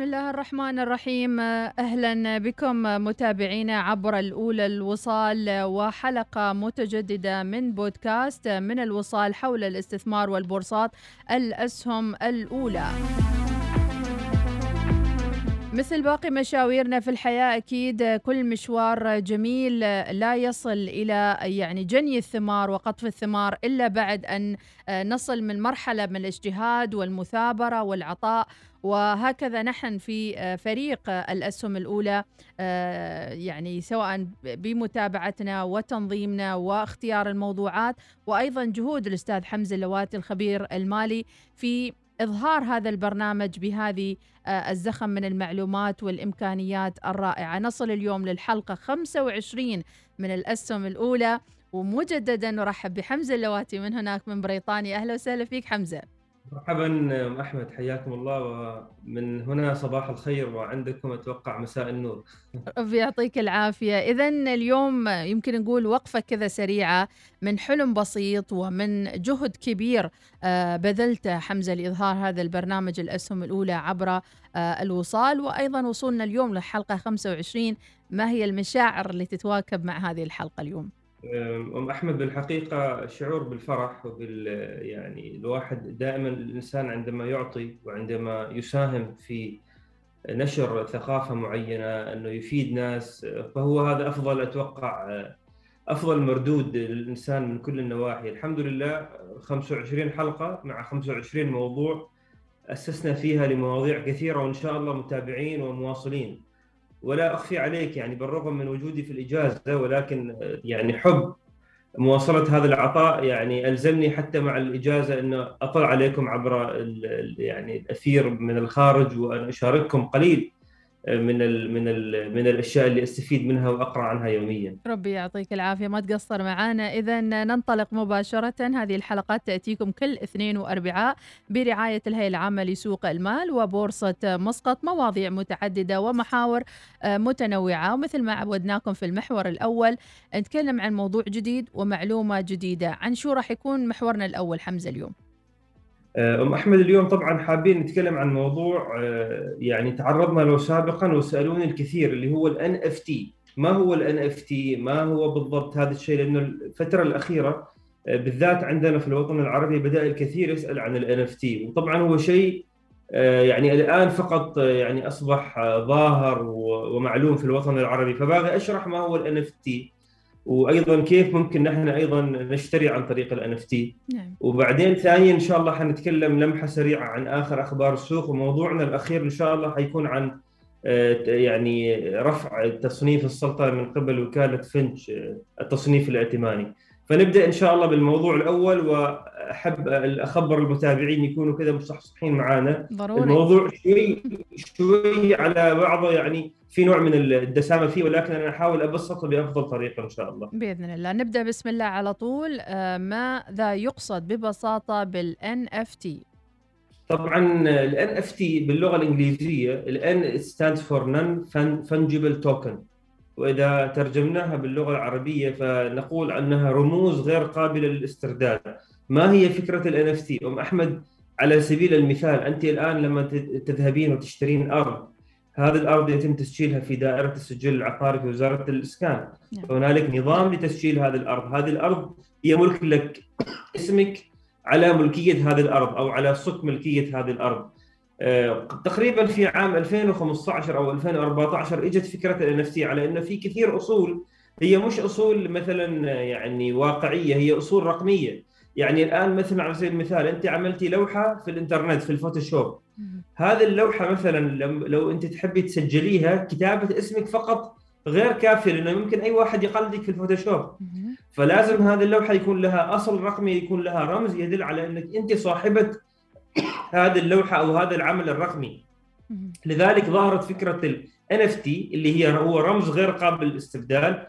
بسم الله الرحمن الرحيم. أهلا بكم متابعينا عبر الأولى الوصال وحلقة متجددة من بودكاست من الوصال حول الاستثمار والبورصات الأسهم الأولى. مثل باقي مشاويرنا في الحياة أكيد كل مشوار جميل لا يصل إلى يعني جني الثمار وقطف الثمار إلا بعد أن نصل من مرحلة من الاجتهاد والمثابرة والعطاء وهكذا نحن في فريق الأسهم الأولى يعني سواء بمتابعتنا وتنظيمنا واختيار الموضوعات وأيضا جهود الأستاذ حمزة اللواتي الخبير المالي في إظهار هذا البرنامج بهذه آه، الزخم من المعلومات والإمكانيات الرائعة. نصل اليوم للحلقة 25 من الأسهم الأولى ومجددا نرحب بحمزة اللواتي من هناك من بريطانيا. أهلا وسهلا فيك حمزة. مرحبا أحمد حياكم الله. ومن هنا صباح الخير وعندكم أتوقع مساء النور. ربي يعطيك العافية. اذا اليوم يمكن نقول وقفة كذا سريعة من حلم بسيط ومن جهد كبير آه، بذلته حمزة لإظهار هذا البرنامج الأسهم الأولى عبر آه، الوصال. وأيضا وصولنا اليوم للحلقة 25 ما هي المشاعر اللي تتواكب مع هذه الحلقة اليوم؟ أم أحمد بالحقيقة شعور بالفرح وبال يعني الواحد دائما الإنسان عندما يعطي وعندما يساهم في نشر ثقافة معينة أنه يفيد ناس فهو هذا أفضل أتوقع أفضل مردود للإنسان من كل النواحي. الحمد لله 25 حلقة مع 25 موضوع أسسنا فيها لمواضيع كثيرة وإن شاء الله متابعين ومواصلين. ولا أخفي عليك يعني بالرغم من وجودي في الإجازة ولكن يعني حب مواصلة هذا العطاء يعني ألزمني حتى مع الإجازة انه أطلع عليكم عبر يعني الأثير من الخارج وأن أشارككم قليل. من ال من ال من الأشياء اللي أستفيد منها وأقرأ عنها يوميا. ربي يعطيك العافية. ما تقصر معنا، اذا ننطلق مباشرة. هذه الحلقات تأتيكم كل اثنين وأربعاء برعاية الهيئة العامة لسوق المال وبورصة مسقط مواضيع متعددة ومحاور آه، متنوعة. ومثل ما عودناكم في المحور الأول نتكلم عن موضوع جديد ومعلومة جديدة، عن شو راح يكون محورنا الأول حمزة اليوم؟ آه، أم أحمد اليوم طبعا حابين نتكلم عن موضوع آه، يعني تعرضنا له سابقا وسألوني الكثير اللي هو ال NFT. ما هو ال NFT؟ ما هو بالضبط هذا الشيء؟ لأنه الفترة الأخيرة آه، بالذات عندنا في الوطن العربي بدأ الكثير يسأل عن ال NFT. وطبعا هو شيء يعني الآن فقط يعني أصبح ظاهر ومعلوم في الوطن العربي. فباغي أشرح ما هو ال NFT. وأيضا كيف ممكن نحن أيضا نشتري عن طريق ال NFT نعم. وبعدين ثانيا إن شاء الله حنتكلم لمحة سريعة عن آخر أخبار السوق وموضوعنا الأخير إن شاء الله حيكون عن آه، يعني رفع تصنيف السلطنة من قبل وكالة فيتش آه، التصنيف الائتماني فنبدأ إن شاء الله بالموضوع الأول وأحب أخبر المتابعين يكونوا كذا مصحصحين معانا ضروري. الموضوع شوي شوي على بعضه يعني في نوع من الدسامة فيه ولكن أنا أحاول أبسطه بأفضل طريقة إن شاء الله. بإذن الله، نبدأ بسم الله على طول، آه، ماذا يقصد ببساطة بال N FT؟ طبعا ال NFT باللغة الإنجليزية ال N stands for non-fungible token وإذا ترجمناها باللغة العربية فنقول أنها رموز غير قابلة للاسترداد. ما هي فكرة ال NFT؟ أم أحمد على سبيل المثال أنت الآن لما تذهبين وتشترين أرض هذه الأرض يتم تسجيلها في دائرة السجل العقاري في وزارة الإسكان نعم. هنالك نظام لتسجيل هذه الأرض هذه الأرض هي ملك لك اسمك على ملكية هذه الأرض أو على صك ملكية هذه الأرض تقريبا في عام 2015 أو 2014 إجت فكرة ال NFT على إنه في كثير أصول هي مش أصول مثلا يعني واقعية هي أصول رقمية. يعني الآن مثلا على سبيل المثال أنت عملتي لوحة في الإنترنت في الفوتوشوب. هذه اللوحة مثلا لو أنت تحبي تسجليها كتابة اسمك فقط غير كافية لأنه ممكن أي واحد يقلدك في الفوتوشوب. فلازم هذه اللوحة يكون لها أصل رقمي يكون لها رمز يدل على إنك أنت صاحبة هذه اللوحة أو هذا العمل الرقمي. لذلك ظهرت فكرة ال NFT اللي هي هو رمز غير قابل للاستبدال.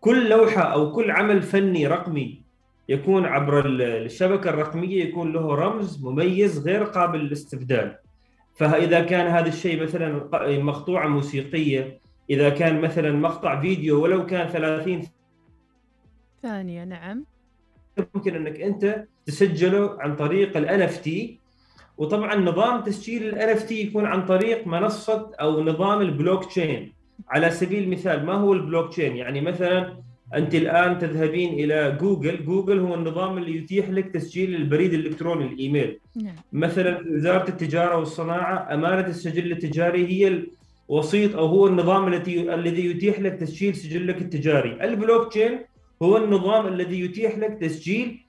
كل لوحة أو كل عمل فني رقمي يكون عبر الشبكة الرقمية يكون له رمز مميز غير قابل للاستبدال. فاذا كان هذا الشيء مثلا مقطوعة موسيقية إذا كان مثلا مقطع فيديو ولو كان 30 ثانية نعم. ممكن إنك أنت تسجله عن طريق ال NFT وطبعا نظام تسجيل ال NFT يكون عن طريق منصة أو نظام البلوك تشين على سبيل المثال ما هو البلوك تشين يعني مثلا أنت الآن تذهبين إلى جوجل جوجل هو النظام اللي يتيح لك تسجيل البريد الإلكتروني الإيميل. نعم. مثلا وزارة التجارة والصناعة أمانة السجل التجاري هي الوسيط أو هو النظام الذي الذي يتيح لك تسجيل سجلك التجاري. البلوك تشين هو النظام الذي يتيح لك تسجيل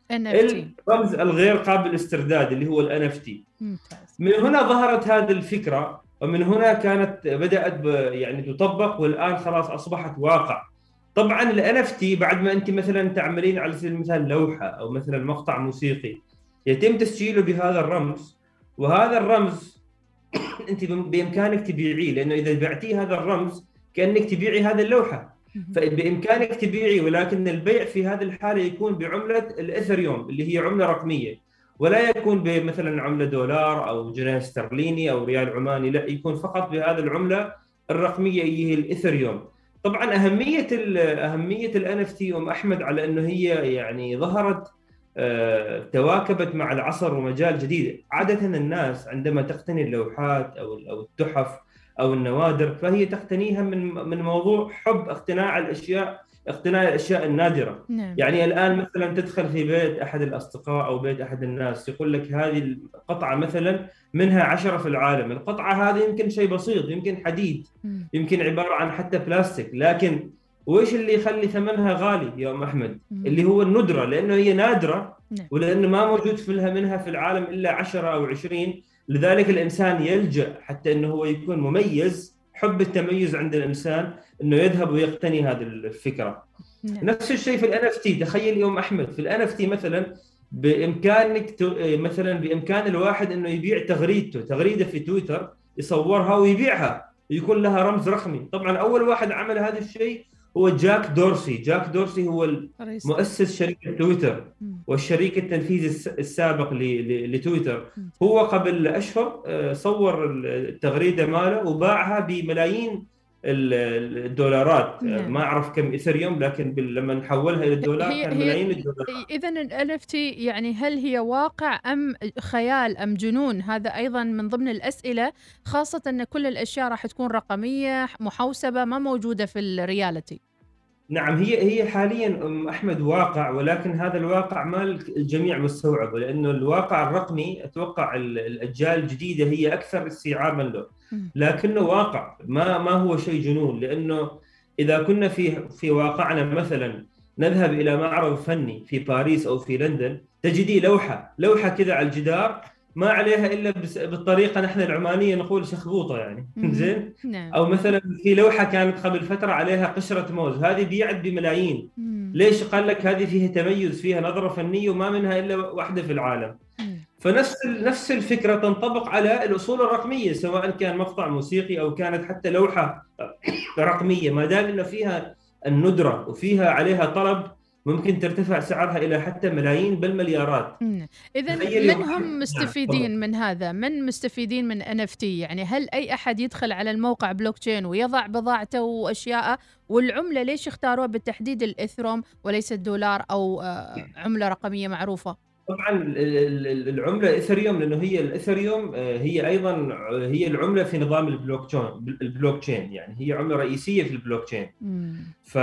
الرمز الغير قابل للاسترداد اللي هو ال NFT من هنا ظهرت هذه الفكرة ومن هنا كانت بدأت يعني تطبق والآن خلاص أصبحت واقع. طبعا ال NFT بعد ما أنت مثلا تعملين على سبيل المثال لوحة أو مثلا مقطع موسيقي يتم تسجيله بهذا الرمز وهذا الرمز أنت بإمكانك تبيعيه لأنه إذا بعتيه هذا الرمز كأنك تبيعي هذه اللوحة. فبامكانك تبيعي ولكن البيع في هذه الحالة يكون بعملة الاثريوم اللي هي عملة رقمية. ولا يكون بمثلا عملة دولار أو جنيه استرليني أو ريال عماني لا يكون فقط بهذه العملة الرقمية اللي هي الاثريوم طبعا أهمية أهمية ال NFT ام أحمد على إنه هي يعني ظهرت آه، تواكبت مع العصر ومجال جديد. عادة الناس عندما تقتني اللوحات أو أو التحف أو النوادر فهي تقتنيها من من موضوع حب اقتناع الأشياء اقتناء الأشياء النادرة نعم. يعني الآن مثلا تدخل في بيت أحد الأصدقاء أو بيت أحد الناس يقول لك هذه القطعة مثلا منها عشرة في العالم القطعة هذه يمكن شيء بسيط يمكن حديد مم. يمكن عبارة عن حتى بلاستيك لكن وإيش اللي يخلي ثمنها غالي يا أم أحمد مم. اللي هو الندرة لأنه هي نادرة نعم. ولأنه ما موجود في لها منها في العالم إلا 10 أو 20 لذلك الإنسان يلجأ حتى إنه هو يكون مميز حب التميز عند الإنسان إنه يذهب ويقتني هذه الفكرة. نعم. نفس الشيء في ال NFT. تخيل يا أم أحمد في ال NFT مثلا بإمكانك مثلا بإمكان الواحد إنه يبيع تغريدته تغريدة في تويتر يصورها ويبيعها يكون لها رمز رقمي. طبعا أول واحد عمل هذا الشيء هو جاك دورسي. جاك دورسي هو مؤسس شركة تويتر والشريك التنفيذي السابق لتويتر. هو قبل أشهر آه، صور التغريدة ماله وباعها بملايين الدولارات. نعم. ما أعرف كم ايثريوم لكن لما نحولها إلى الدولار كان ملايين الدولارات. اذا ال NFT يعني هل هي واقع أم خيال أم جنون؟ هذا أيضا من ضمن الأسئلة خاصة أن كل الأشياء راح تكون رقمية محوسبة ما موجودة في ال reality. نعم هي هي حاليا أم أحمد واقع ولكن هذا الواقع ما الجميع مستوعبه لأنه الواقع الرقمي أتوقع الأجيال الجديدة هي أكثر استيعابا له. لكنه واقع. ما ما هو شيء جنون لأنه إذا كنا في في واقعنا مثلا نذهب إلى معرض فني في باريس أو في لندن تجدي لوحة لوحة كذا على الجدار ما عليها إلا بالطريقة نحن العمانية نقول شخبوطة يعني. زين؟ نعم. أو مثلا في لوحة كانت قبل فترة عليها قشرة موز هذه بيعت بملايين. ليش قال لك هذه فيها تميز فيها نظرة فنية وما منها إلا واحدة في العالم؟ فنفس نفس الفكرة تنطبق على الأصول الرقمية سواء كان مقطع موسيقي أو كانت حتى لوحة رقمية. ما دام انه فيها الندرة وفيها عليها طلب ممكن ترتفع سعرها إلى حتى ملايين بل مليارات إذا من هم مستفيدين من هذا؟ من مستفيدين من ان يعني هل أي أحد يدخل على الموقع بلوك تشين ويضع بضاعته وأشياءه؟ والعملة ليش اختاروها بالتحديد الايثريوم وليس الدولار أو آه، عملة رقمية معروفة؟ طبعا العملة ايثريوم لأنه هي الايثريوم آه، هي أيضا آه، هي العملة في نظام ال blockchain ال blockchain يعني هي عملة رئيسية في البلوك تشين ف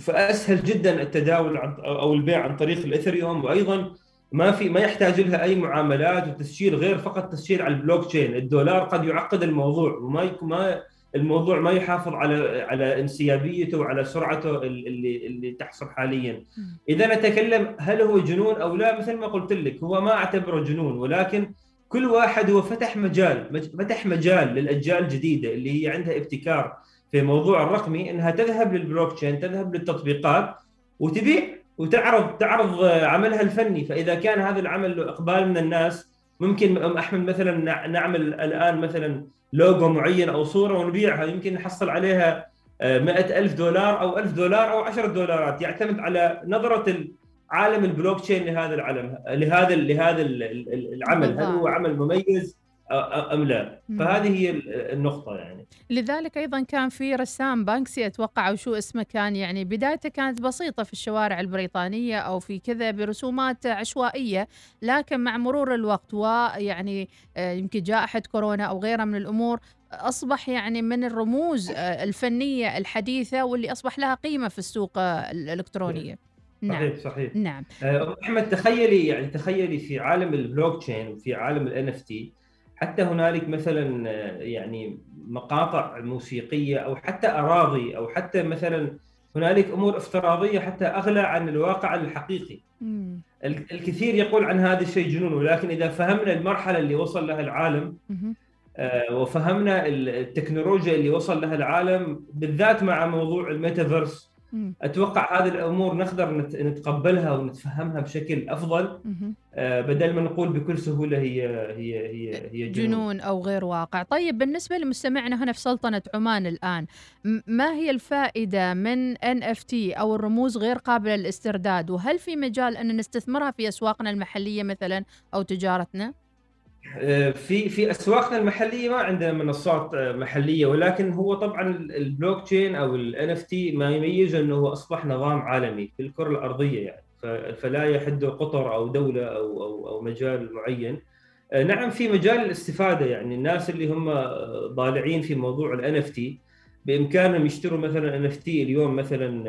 فأسهل جدا التداول أو البيع عن طريق الايثريوم وأيضا ما في ما يحتاج لها أي معاملات وتسجيل غير فقط تسجيل على البلوك تشين الدولار قد يعقد الموضوع وما ما الموضوع ما يحافظ على على انسيابيته وعلى سرعته اللي اللي تحصل حاليا. إذا نتكلم هل هو جنون أو لا مثل ما قلت لك هو ما أعتبره جنون ولكن كل واحد هو فتح مجال فتح مجال للأجيال الجديدة اللي هي عندها ابتكار في موضوع الرقمي إنها تذهب للبلوك تشين تذهب للتطبيقات وتبيع وتعرض تعرض عملها الفني. فإذا كان هذا العمل له اقبال من الناس ممكن أحمد مثلا نعمل الآن مثلا لوجو معين أو صورة ونبيعها يمكن نحصل عليها آه، مئة ألف دولار أو ألف دولار أو عشرة دولارات يعتمد على نظرة عالم البلوك تشين لهذا العمل لهذا لهذا العمل. هل هو عمل مميز؟ أم لا. فهذه هي النقطة يعني. لذلك أيضا كان في رسام بانكسي أتوقع أو شو اسمه كان يعني بدايته كانت بسيطة في الشوارع البريطانية أو في كذا برسومات عشوائية لكن مع مرور الوقت ويعني آه، يمكن جائحة كورونا أو غيرها من الأمور أصبح يعني من الرموز آه، الفنية الحديثة واللي أصبح لها قيمة في السوق الإلكترونية. نعم. صحيح صحيح. نعم. آه، أحمد تخيلي يعني تخيلي في عالم البلوك تشين وفي عالم ال NFT حتى هنالك مثلا آه، يعني مقاطع موسيقية أو حتى أراضي أو حتى مثلا هنالك أمور افتراضية حتى أغلى عن الواقع الحقيقي. مم. الكثير يقول عن هذا الشيء جنون ولكن إذا فهمنا المرحلة اللي وصل لها العالم آه وفهمنا التكنولوجيا اللي وصل لها العالم بالذات مع موضوع الميتافيرس أتوقع هذه الأمور نقدر نتقبلها ونتفهمها بشكل أفضل. آه، بدل ما نقول بكل سهولة هي هي هي هي جنون. جنون أو غير واقع، طيب بالنسبة لمستمعنا هنا في سلطنة عمان الآن ما هي الفائدة من NFT أو الرموز غير قابلة للاسترداد؟ وهل في مجال أن نستثمرها في أسواقنا المحلية مثلا أو تجارتنا؟ آه، في في أسواقنا المحلية ما عندنا منصات آه، محلية ولكن هو طبعا البلوك تشين أو ال NFT ما يميزه إنه هو أصبح نظام عالمي في الكرة الأرضية يعني. فلا يحد قطر أو دولة أو أو أو مجال معين. آه، نعم في مجال الاستفادة يعني. الناس اللي هم ضالعين في موضوع ال NFT بإمكانهم يشتروا مثلا NFT اليوم مثلا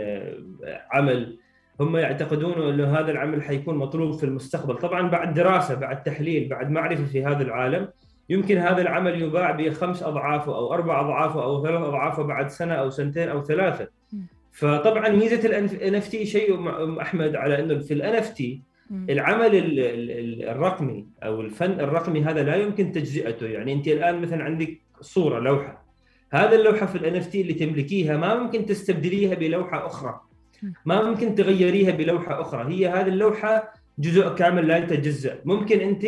عمل هم يعتقدون إنه هذا العمل حيكون مطلوب في المستقبل. طبعا بعد دراسة بعد تحليل بعد معرفة في هذا العالم يمكن هذا العمل يباع بخمس اضعافه أو أربع اضعافه أو ثلاث اضعافه بعد سنة أو سنتين أو ثلاثة. فطبعا ميزة ال NFT شيء أحمد على إنه في ال NFT العمل الرقمي أو الفن الرقمي هذا لا يمكن تجزئته. يعني أنت الآن مثلا عندك صورة لوحة. هذا اللوحة في ال NFT اللي تملكيها ما ممكن تستبدليها بلوحة أخرى. ما ممكن تغيريها بلوحة أخرى. هي هذه اللوحة جزء كامل لا يتجزا ممكن أنت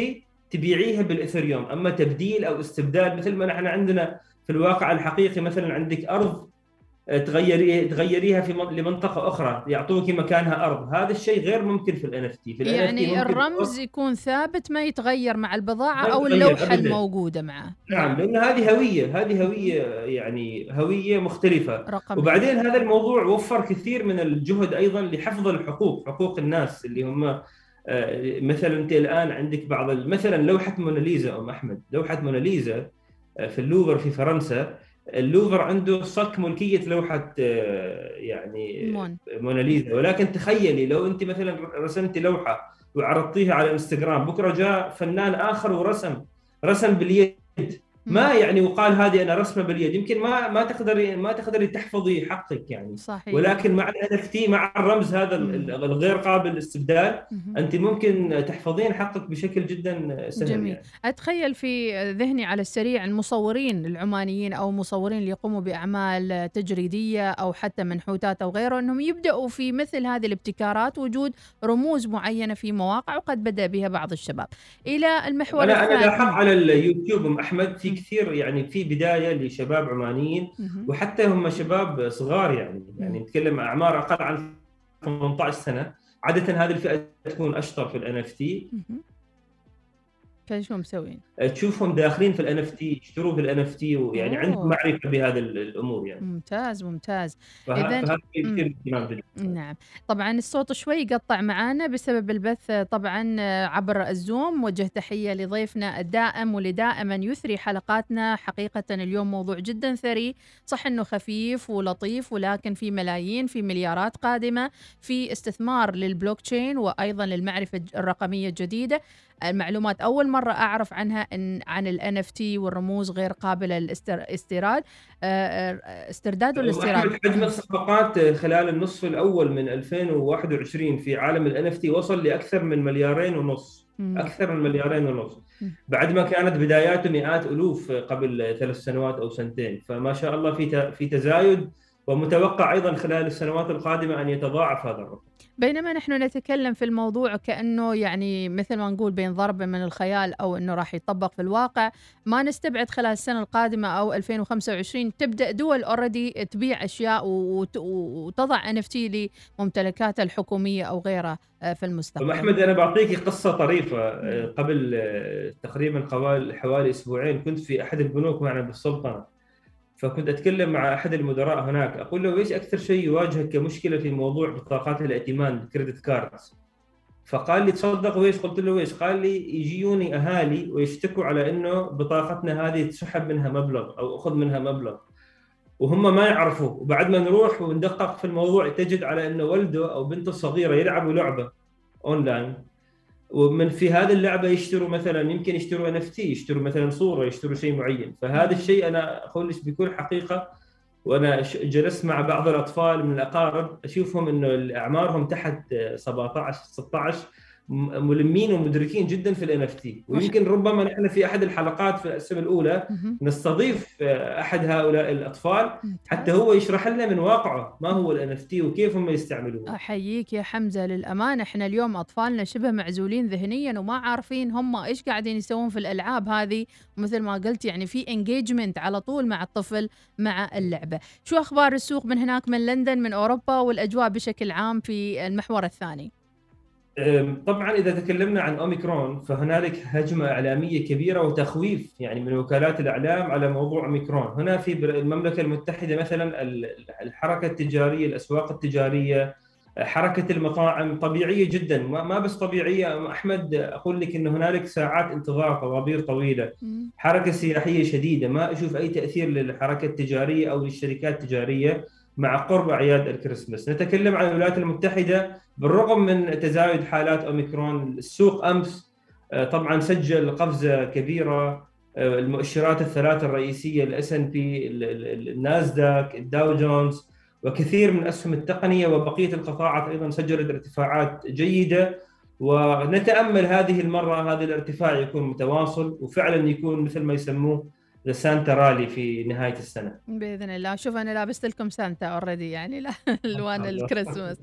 تبيعيها بالايثريوم. أما تبديل أو استبدال مثل ما نحن عندنا في الواقع الحقيقي مثلا عندك أرض تغيري تغيريها في لمنطقة أخرى يعطوك مكانها أرض. هذا الشيء غير ممكن في ال NFT يعني الرمز يكون ثابت ما يتغير مع البضاعة أو اللوحة أبداً. الموجودة معه. نعم لأن هذه هوية هذه هوية يعني هوية مختلفة. رقم وبعدين هذا الموضوع وفر كثير من الجهد أيضا لحفظ الحقوق حقوق الناس اللي هم آه، مثلا أنت الآن عندك بعض مثلا لوحة موناليزا أم أحمد. لوحة موناليزا آه، في اللوفر في فرنسا اللوفر عنده صك ملكية لوحة آه، يعني مون. موناليزا ولكن تخيلي لو انت مثلا رسمتي لوحة وعرضتيها على انستغرام بكرة جاء فنان آخر ورسم رسم باليد ما يعني وقال هذه أنا رسمة باليد. يمكن ما ما تقدري ما تقدري تحفظي حقك يعني. صحيح. ولكن مع ال NFT مع الرمز هذا الغير قابل للاستبدال أنت ممكن تحفظين حقك بشكل جدا سهل جميل. يعني. أتخيل في ذهني على السريع المصورين العمانيين أو مصورين اللي يقوموا بأعمال تجريدية أو حتى منحوتات أو غيره أنهم يبدأوا في مثل هذه الابتكارات وجود رموز معينة في مواقع وقد بدأ بها بعض الشباب. إلى المحور أنا أنا لاحظ على اليوتيوب أم أحمد في كثير يعني في بداية لشباب عمانيين وحتى هم شباب صغار يعني يعني نتكلم أعمار أقل عن 18 سنة. عادة هذه الفئة تكون أشطر في ال NFT فشو مسوين؟ تشوفهم داخلين في ال NFT يشتروا في ال NFT ويعني عندهم معرفة بهذه الأمور يعني. ممتاز ممتاز. اذا نعم. طبعا الصوت شوي يقطع معانا بسبب البث طبعا عبر الزوم. وجه تحية لضيفنا الدائم ولدائما يثري حلقاتنا. حقيقة اليوم موضوع جدا ثري. صح إنه خفيف ولطيف ولكن في ملايين في مليارات قادمة في استثمار للبلوك تشين وأيضا للمعرفة الرقمية الجديدة. المعلومات. أول مرة أعرف عنها إن عن ال NFT والرموز غير قابلة للاستيراد آه، آه، استرداد ولا استيراد؟ حجم الصفقات خلال النصف الأول من 2021 في عالم ال NFT وصل لأكثر من مليارين ونص. أكثر من مليارين ونص. بعد ما كانت بداياته مئات ألوف قبل ثلاث سنوات أو سنتين. فما شاء الله في في تزايد. ومتوقع أيضا خلال السنوات القادمة أن يتضاعف هذا الرقم. بينما نحن نتكلم في الموضوع كأنه يعني مثل ما نقول بين ضرب من الخيال أو إنه راح يطبق في الواقع ما نستبعد خلال السنة القادمة أو 2025 تبدأ دول already تبيع أشياء وتضع NFT لممتلكاتها الحكومية أو غيرها آه، في المستقبل. أحمد أنا بعطيك قصة طريفة آه، قبل آه، تقريبا حوالي أسبوعين كنت في أحد البنوك معنا بالسلطنة فكنت أتكلم مع أحد المدراء هناك أقول له إيش أكثر شيء يواجهك كمشكلة في موضوع بطاقات الائتمان ال credit cards فقال لي تصدق ويش قلت له ويش قال لي يجيوني أهالي ويشتكوا على إنه بطاقتنا هذه تسحب منها مبلغ أو أخذ منها مبلغ. وهم ما يعرفوا. وبعد ما نروح وندقق في الموضوع تجد على إنه ولده أو بنته الصغيره يلعبوا لعبة اونلاين ومن في هذه اللعبة يشتروا مثلا يمكن يشتروا ان يشتروا مثلا صورة يشتروا شيء معين. فهذا الشيء أنا أقول لك بكل حقيقة وأنا جلست مع بعض الأطفال من الأقارب أشوفهم إنه اعمارهم تحت 17 16 ملمين ومدركين جدا في ال NFT ويمكن ربما نحن في أحد الحلقات في السنة الأولى نستضيف أحد هؤلاء الأطفال حتى هو يشرح لنا من واقعه ما هو ال NFT وكيف هم يستعملوه. أحييك يا حمزة للامانه إحنا اليوم أطفالنا شبه معزولين ذهنيا وما عارفين هم إيش قاعدين يسوون في الألعاب هذه. مثل ما قلت يعني في انجيجمنت على طول مع الطفل مع اللعبة. شو أخبار السوق من هناك من لندن من أوروبا والأجواء بشكل عام في المحور الثاني؟ طبعا إذا تكلمنا عن أوميكرون فهنالك هجمة إعلامية كبيرة وتخويف يعني من وكالات الإعلام على موضوع أوميكرون، هنا في المملكة المتحدة مثلا الحركة التجارية، الأسواق التجارية، حركة المطاعم طبيعية جدا ما بس طبيعية. أحمد أقول لك إن هنالك ساعات انتظار طوابير طويلة. حركة سياحية شديدة. ما أشوف أي تأثير للحركة التجارية أو للشركات التجارية. مع قرب أعياد الكريسماس. نتكلم عن الولايات المتحدة بالرغم من تزايد حالات أوميكرون. السوق أمس آه، طبعا سجل قفزة كبيرة آه، المؤشرات الثلاثة الرئيسية ال S&P الناسداك الداو جونز وكثير من أسهم التقنية وبقية القطاعات أيضا سجلت ارتفاعات جيدة. ونتأمل هذه المرة هذا الارتفاع يكون متواصل وفعلا يكون مثل ما يسموه ل Santa rally في نهاية السنة. بإذن الله. شوف أنا لابست لكم سانتا already يعني لا الوان الكريسماس.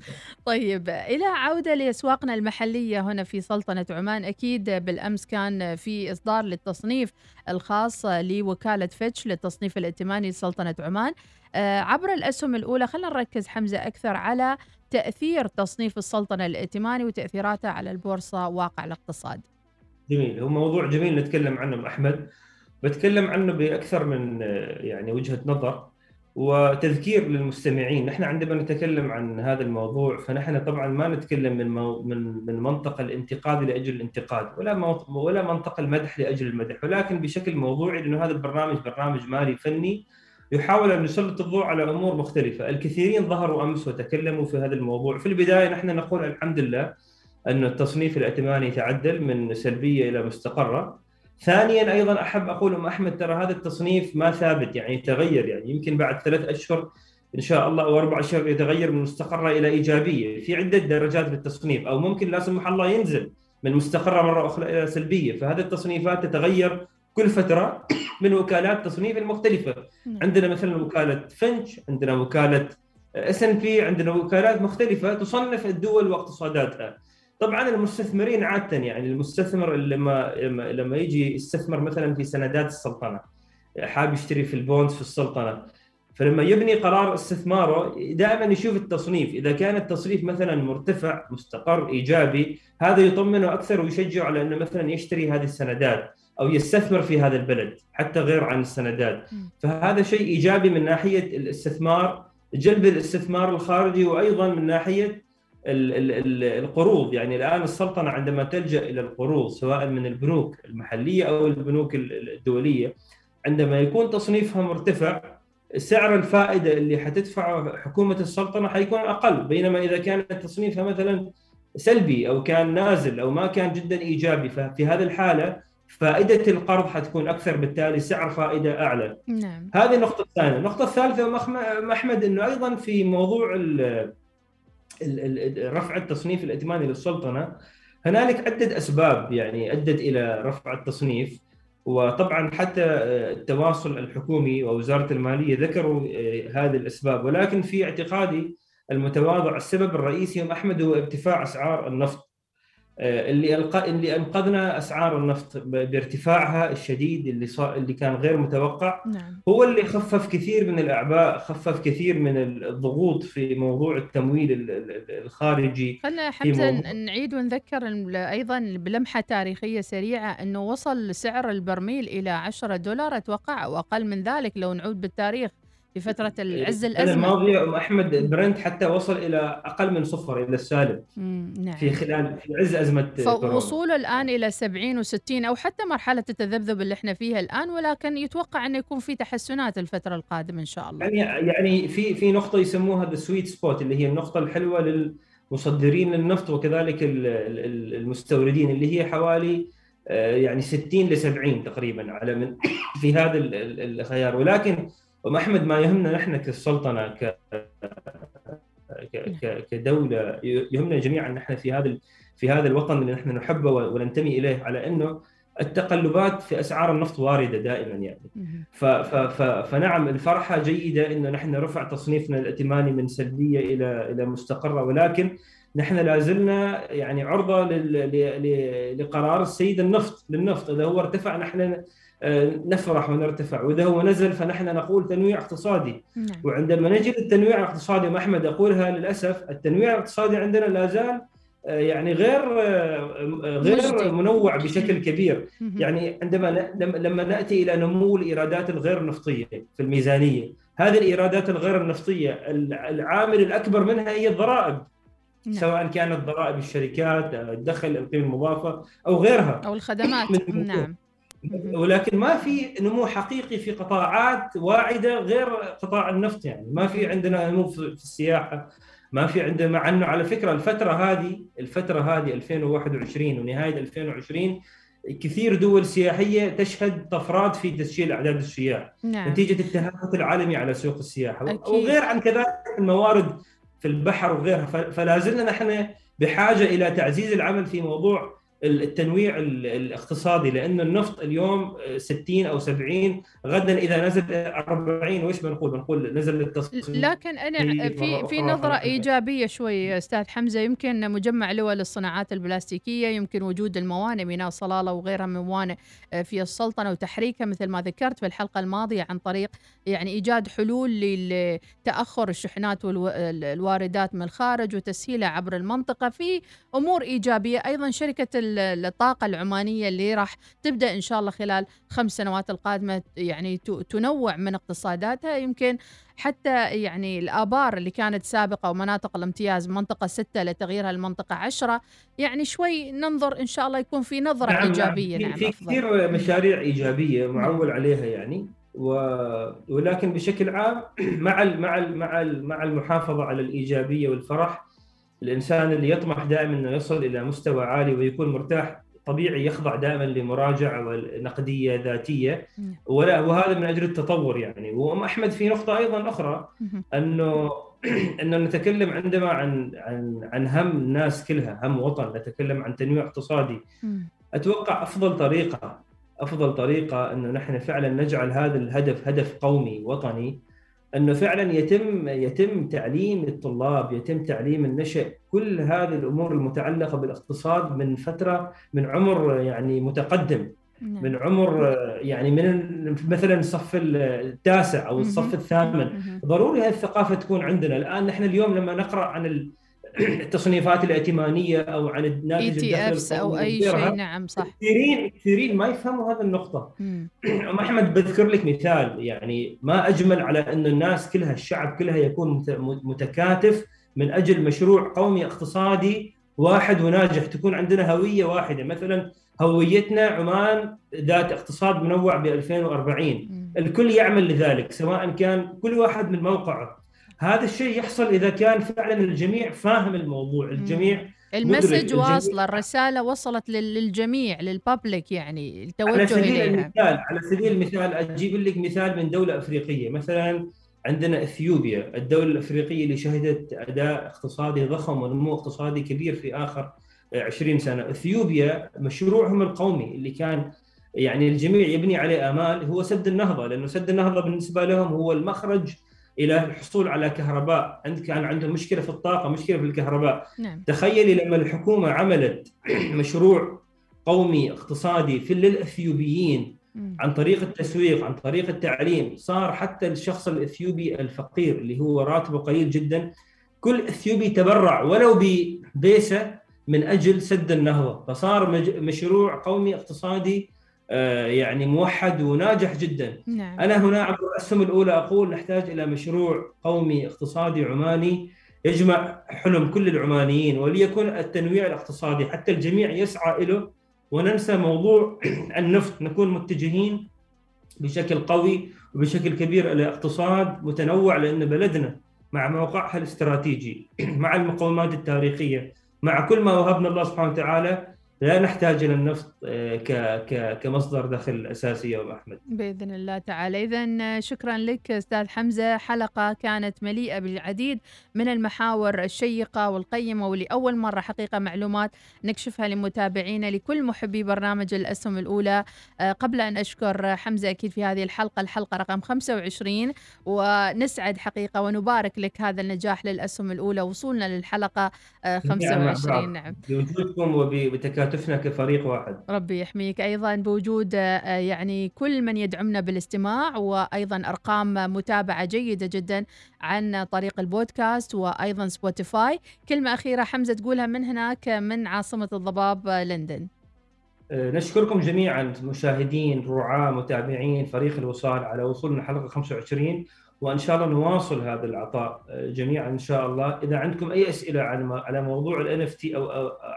طيب إلى عودة لأسواقنا المحلية هنا في سلطنة عمان أكيد بالأمس كان في إصدار للتصنيف الخاص لوكالة فيتش للتصنيف الائتماني لسلطنة عمان. آه، عبر الأسهم الأولى خلينا نركز حمزة أكثر على تأثير تصنيف السلطنة الائتماني وتأثيراته على البورصة واقع الاقتصاد. جميل. هو موضوع جميل نتكلم عنه أحمد. بتكلم عنه بأكثر من يعني وجهة نظر وتذكير للمستمعين. نحن عندما نتكلم عن هذا الموضوع فنحن طبعا ما نتكلم من مو من من منطق الانتقاد لأجل الانتقاد ولا ولا منطق المدح لأجل المدح ولكن بشكل موضوعي لأنه هذا البرنامج برنامج مالي فني يحاول أن يسلط الضوء على أمور مختلفة، الكثيرين ظهروا أمس وتكلموا في هذا الموضوع، في البداية نحن نقول الحمد لله أن التصنيف الائتماني تعدل من سلبية إلى مستقرة. ثانيا أيضا أحب أقول أم أحمد ترى هذا التصنيف ما ثابت يعني يتغير يعني يمكن بعد ثلاث أشهر إن شاء الله أو أربع أشهر يتغير من مستقرة إلى إيجابية، في عدة درجات بالتصنيف أو ممكن لا سمح الله ينزل من مستقرة مرة أخرى إلى سلبية، فهذه التصنيفات تتغير كل فترة من وكالات تصنيف المختلفه، نعم. عندنا مثلا وكالة فيتش، عندنا وكالة S&P، عندنا وكالات مختلفة تصنف الدول واقتصاداتها. طبعا المستثمرين عادة يعني المستثمر لما لما يجي يستثمر مثلا في سندات السلطنة حاب يشتري في ال bonds في السلطنة فلما يبني قرار استثماره دائما يشوف التصنيف. إذا كان التصنيف مثلا مرتفع مستقر إيجابي هذا يطمنه أكثر ويشجعه على إنه مثلا يشتري هذه السندات أو يستثمر في هذا البلد حتى غير عن السندات. فهذا شيء إيجابي من ناحية الاستثمار جلب الاستثمار الخارجي وأيضا من ناحية القروض يعني الآن السلطنة عندما تلجأ إلى القروض سواء من البنوك المحلية أو البنوك الدولية عندما يكون تصنيفها مرتفع سعر الفائدة اللي حتدفعه حكومة السلطنة حيكون أقل بينما إذا كان تصنيفها مثلا سلبي أو كان نازل أو ما كان جدا إيجابي ففي هذه الحالة فائدة القرض حتكون أكثر بالتالي سعر فائدة أعلى. نعم. هذه النقطة الثانية، النقطة الثالثة أحمد إنه أيضا في موضوع رفع التصنيف الائتماني للسلطنة. هنالك عدة أسباب يعني أدت إلى رفع التصنيف وطبعا حتى التواصل الحكومي ووزارة المالية ذكروا آه، هذه الأسباب. ولكن في اعتقادي المتواضع السبب الرئيسي أحمد هو ارتفاع أسعار النفط. آه، اللي اللي أنقذنا أسعار النفط بارتفاعها الشديد اللي صار اللي كان غير متوقع نعم. هو اللي خفف كثير من الأعباء خفف كثير من الضغوط في موضوع التمويل الخارجي خلينا حتى نعيد ونذكر أيضا بلمحة تاريخية سريعة أنه وصل سعر البرميل إلى 10 دولار أتوقع أو أقل من ذلك لو نعود بالتاريخ في فترة العز الأزمة. الماضية أم أحمد برنت حتى وصل إلى أقل من صفر إلى السالب نعم. في خلال في عز أزمة فوصوله الآن إلى 70 و60 أو حتى مرحلة التذبذب اللي إحنا فيها الآن ولكن يتوقع أن يكون في تحسنات الفترة القادمة إن شاء الله. يعني يعني في في نقطة يسموها the sweet spot اللي هي النقطة الحلوة للمصدرين للنفط وكذلك المستوردين اللي هي حوالي آه، يعني 60 ل 70 تقريبا على من في هذا الخيار. ولكن أم أحمد ما يهمنا نحن كالسلطنه ك كدولة يهمنا جميعا نحن في هذا في هذا الوطن اللي نحن نحبه وننتمي إليه على إنه التقلبات في أسعار النفط واردة دائما يعني. ف ف ف فنعم الفرحة جيدة إنه نحن رفع تصنيفنا الائتماني من سلبية إلى إلى مستقرة ولكن نحن لا زلنا يعني عرضة لقرار السيد النفط للنفط. إذا هو ارتفع نحن نفرح ونرتفع. وإذا هو نزل فنحن نقول تنويع اقتصادي. نعم. وعندما نجد التنويع الاقتصادي ما أحمد اقولها للأسف التنويع الاقتصادي عندنا لا زال آه، يعني غير آه، غير منوع بشكل كبير. يعني عندما لما نأتي إلى نمو الايرادات الغير نفطيه في الميزانية هذه الإيرادات الغير النفطية العامل الأكبر منها هي الضرائب. نعم. سواء كانت ضرائب الشركات الدخل القيمة المضافة أو غيرها. أو الخدمات. نعم. ولكن ما في نمو حقيقي في قطاعات واعدة غير قطاع النفط يعني ما في عندنا نمو في السياحة ما في عندنا مع إنه على فكرة الفترة هذه الفترة هذه 2021 ونهاية 2020 كثير دول سياحية تشهد طفرات في تسجيل أعداد السياح نعم. نتيجة التهافت العالمي على سوق السياحة أكيد. وغير عن كذلك الموارد في البحر وغيرها فلا زلنا نحن بحاجة إلى تعزيز العمل في موضوع التنويع الاقتصادي لأن النفط اليوم 60 أو 70 غدا إذا نزل 40 وش بنقول؟ بنقول نزل التصنيف لكن أنا في في نظرة إيجابية شوي أستاذ حمزة. يمكن مجمع لواء للصناعات البلاستيكية يمكن وجود الموانئ ميناء صلالة وغيرها من موانئ آه، في السلطنة وتحريكها مثل ما ذكرت في الحلقة الماضية عن طريق يعني إيجاد حلول لتاخر الشحنات والواردات من الخارج وتسهيلها عبر المنطقة. في أمور إيجابية أيضا شركة الطاقة العمانية اللي راح تبدأ إن شاء الله خلال خمس سنوات القادمة يعني تنوع من اقتصاداتها يمكن حتى يعني الآبار اللي كانت سابقة ومناطق الامتياز منطقة ستة لتغييرها لمنطقة عشرة يعني شوي ننظر إن شاء الله يكون في نظرة نعم, نعم. إيجابية نعم في أفضل. كثير مشاريع إيجابية معول. عليها يعني و... ولكن بشكل عام مع ال... مع ال... مع ال... مع المحافظة على الإيجابية والفرح الإنسان اللي يطمح دائما إنه يصل إلى مستوى عالي ويكون مرتاح طبيعي يخضع دائما لمراجعة ونقديه ذاتية. ولا وهذا من أجل التطور يعني. وأم أحمد في نقطة أيضا أخرى إنه إنه نتكلم عندما عن عن عن هم الناس كلها هم وطن نتكلم عن تنويع اقتصادي. أتوقع أفضل طريقة أفضل طريقة إنه نحن فعلا نجعل هذا الهدف هدف قومي وطني أنه فعلا يتم يتم تعليم الطلاب، يتم تعليم النشء كل هذه الأمور المتعلقة بالاقتصاد من فترة من عمر يعني متقدم. نعم. من عمر يعني من مثلا الصف التاسع أو الصف الثامن. ضروري هذه الثقافة تكون عندنا. الآن نحن اليوم لما نقرأ عن التصنيفات الائتمانية أو عن الناتج تي افس أو أي شيء نعم صح. كثيرين كثيرين ما يفهموا هذه النقطة. أم أحمد بذكر لك مثال. يعني ما أجمل على أن الناس كلها الشعب كلها يكون متكاتف من أجل مشروع قومي اقتصادي واحد وناجح. تكون عندنا هوية واحدة. مثلا هويتنا عمان ذات اقتصاد منوع ب 2040 الكل يعمل لذلك سواء كان كل واحد من موقعه. هذا الشيء يحصل إذا كان فعلا الجميع فاهم الموضوع الجميع المسج واصلة الرسالة وصلت للجميع للببليك يعني التوجه على سبيل إليها. المثال على سبيل المثال أجيب لك مثال من دولة أفريقية. مثلا عندنا إثيوبيا الدولة الأفريقية اللي شهدت أداء اقتصادي ضخم ونمو اقتصادي كبير في آخر 20 سنة. إثيوبيا مشروعهم القومي اللي كان يعني الجميع يبني عليه آمال هو سد النهضة لأنه سد النهضة بالنسبة لهم هو المخرج إلى الحصول على كهرباء. عند كان عندهم مشكلة في الطاقة مشكلة في الكهرباء. نعم. تخيلي لما الحكومة عملت مشروع قومي اقتصادي في للإثيوبيين عن طريق التسويق عن طريق التعليم صار حتى الشخص الإثيوبي الفقير اللي هو راتبه قليل جدا. كل إثيوبي تبرع ولو ببيسة من أجل سد النهضه فصار مشروع قومي اقتصادي يعني موحد وناجح جدا. نعم. أنا هنا عبر الأسهم الأولى أقول نحتاج إلى مشروع قومي اقتصادي عماني يجمع حلم كل العمانيين وليكن التنويع الاقتصادي. حتى الجميع يسعى له وننسى موضوع النفط. نكون متجهين بشكل قوي وبشكل كبير إلى اقتصاد متنوع لأن بلدنا مع موقعها الاستراتيجي مع المقومات التاريخية مع كل ما وهبنا الله سبحانه وتعالى لا نحتاج إلى النفط آه، كمصدر دخل أساسي يا أبو أحمد. بإذن الله تعالى، اذا شكرا لك أستاذ حمزة، حلقة كانت مليئة بالعديد من المحاور الشيقة والقيمة ولأول مرة حقيقة معلومات نكشفها لمتابعينا لكل محبي برنامج الأسهم الأولى، آه، قبل أن أشكر حمزة أكيد في هذه الحلقة، الحلقة رقم 25 ونسعد حقيقة ونبارك لك هذا النجاح للأسهم الأولى وصولنا للحلقة 25 نعم. نعم. بوجودكم وبتكاتف هاتفنا كفريق واحد. ربي يحميك. أيضا بوجود آه، يعني كل من يدعمنا بالاستماع وأيضا أرقام متابعة جيدة جدا عن طريق البودكاست وأيضا سبوتيفاي. كلمة أخيرة حمزة تقولها من هناك من عاصمة الضباب آه، لندن. آه، نشكركم جميعا مشاهدين رعاة متابعين فريق الوصال على وصولنا حلقة 25 وإن شاء الله نواصل هذا العطاء جميعا إن شاء الله. إذا عندكم أي أسئلة عن على موضوع ال NFT أو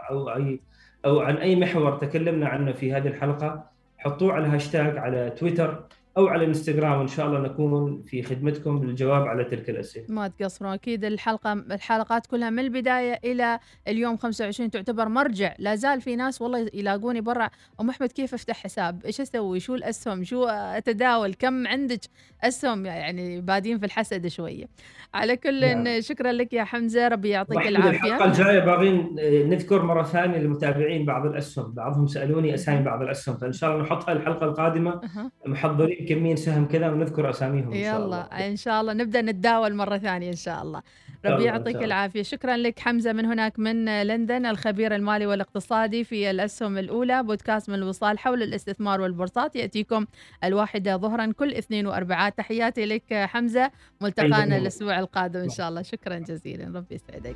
أو أي أو عن أي محور تكلمنا عنه في هذه الحلقة حطوه على هاشتاج على تويتر أو على الانستغرام وان شاء الله نكون في خدمتكم بالجواب على تلك الأسئلة. ما تقصرون أكيد الحلقة الحلقات كلها من البداية إلى اليوم 25 تعتبر مرجع، لا زال في ناس والله يلاقوني برا أم أحمد كيف أفتح حساب؟ إيش أسوي؟ شو الأسهم؟ شو أتداول؟ كم عندك أسهم يعني بادين في الحسد شوية. على كل نعم. شكرا لك يا حمزة ربي يعطيك العافيه. الحلقة الجاية باغين نذكر مرة ثانية للمتابعين بعض الأسهم، بعضهم سألوني أسامي بعض الأسهم فإن شاء الله نحطها الحلقة القادمة محضرين كمين سهم كذا ونذكر أساميهم إن شاء الله. يلا إن شاء الله. نبدأ نتداول مرة ثانية إن شاء الله. ربي يعطيك العافية. شكرا لك حمزة من هناك من لندن الخبير المالي والاقتصادي في الأسهم الأولى بودكاست من الوصال حول الاستثمار والبورصات. يأتيكم الواحدة ظهرا كل اثنين واربعاء تحياتي لك حمزة. ملتقانا الأسبوع القادم إن شاء الله. شكرا جزيلا. ربي يسعدك.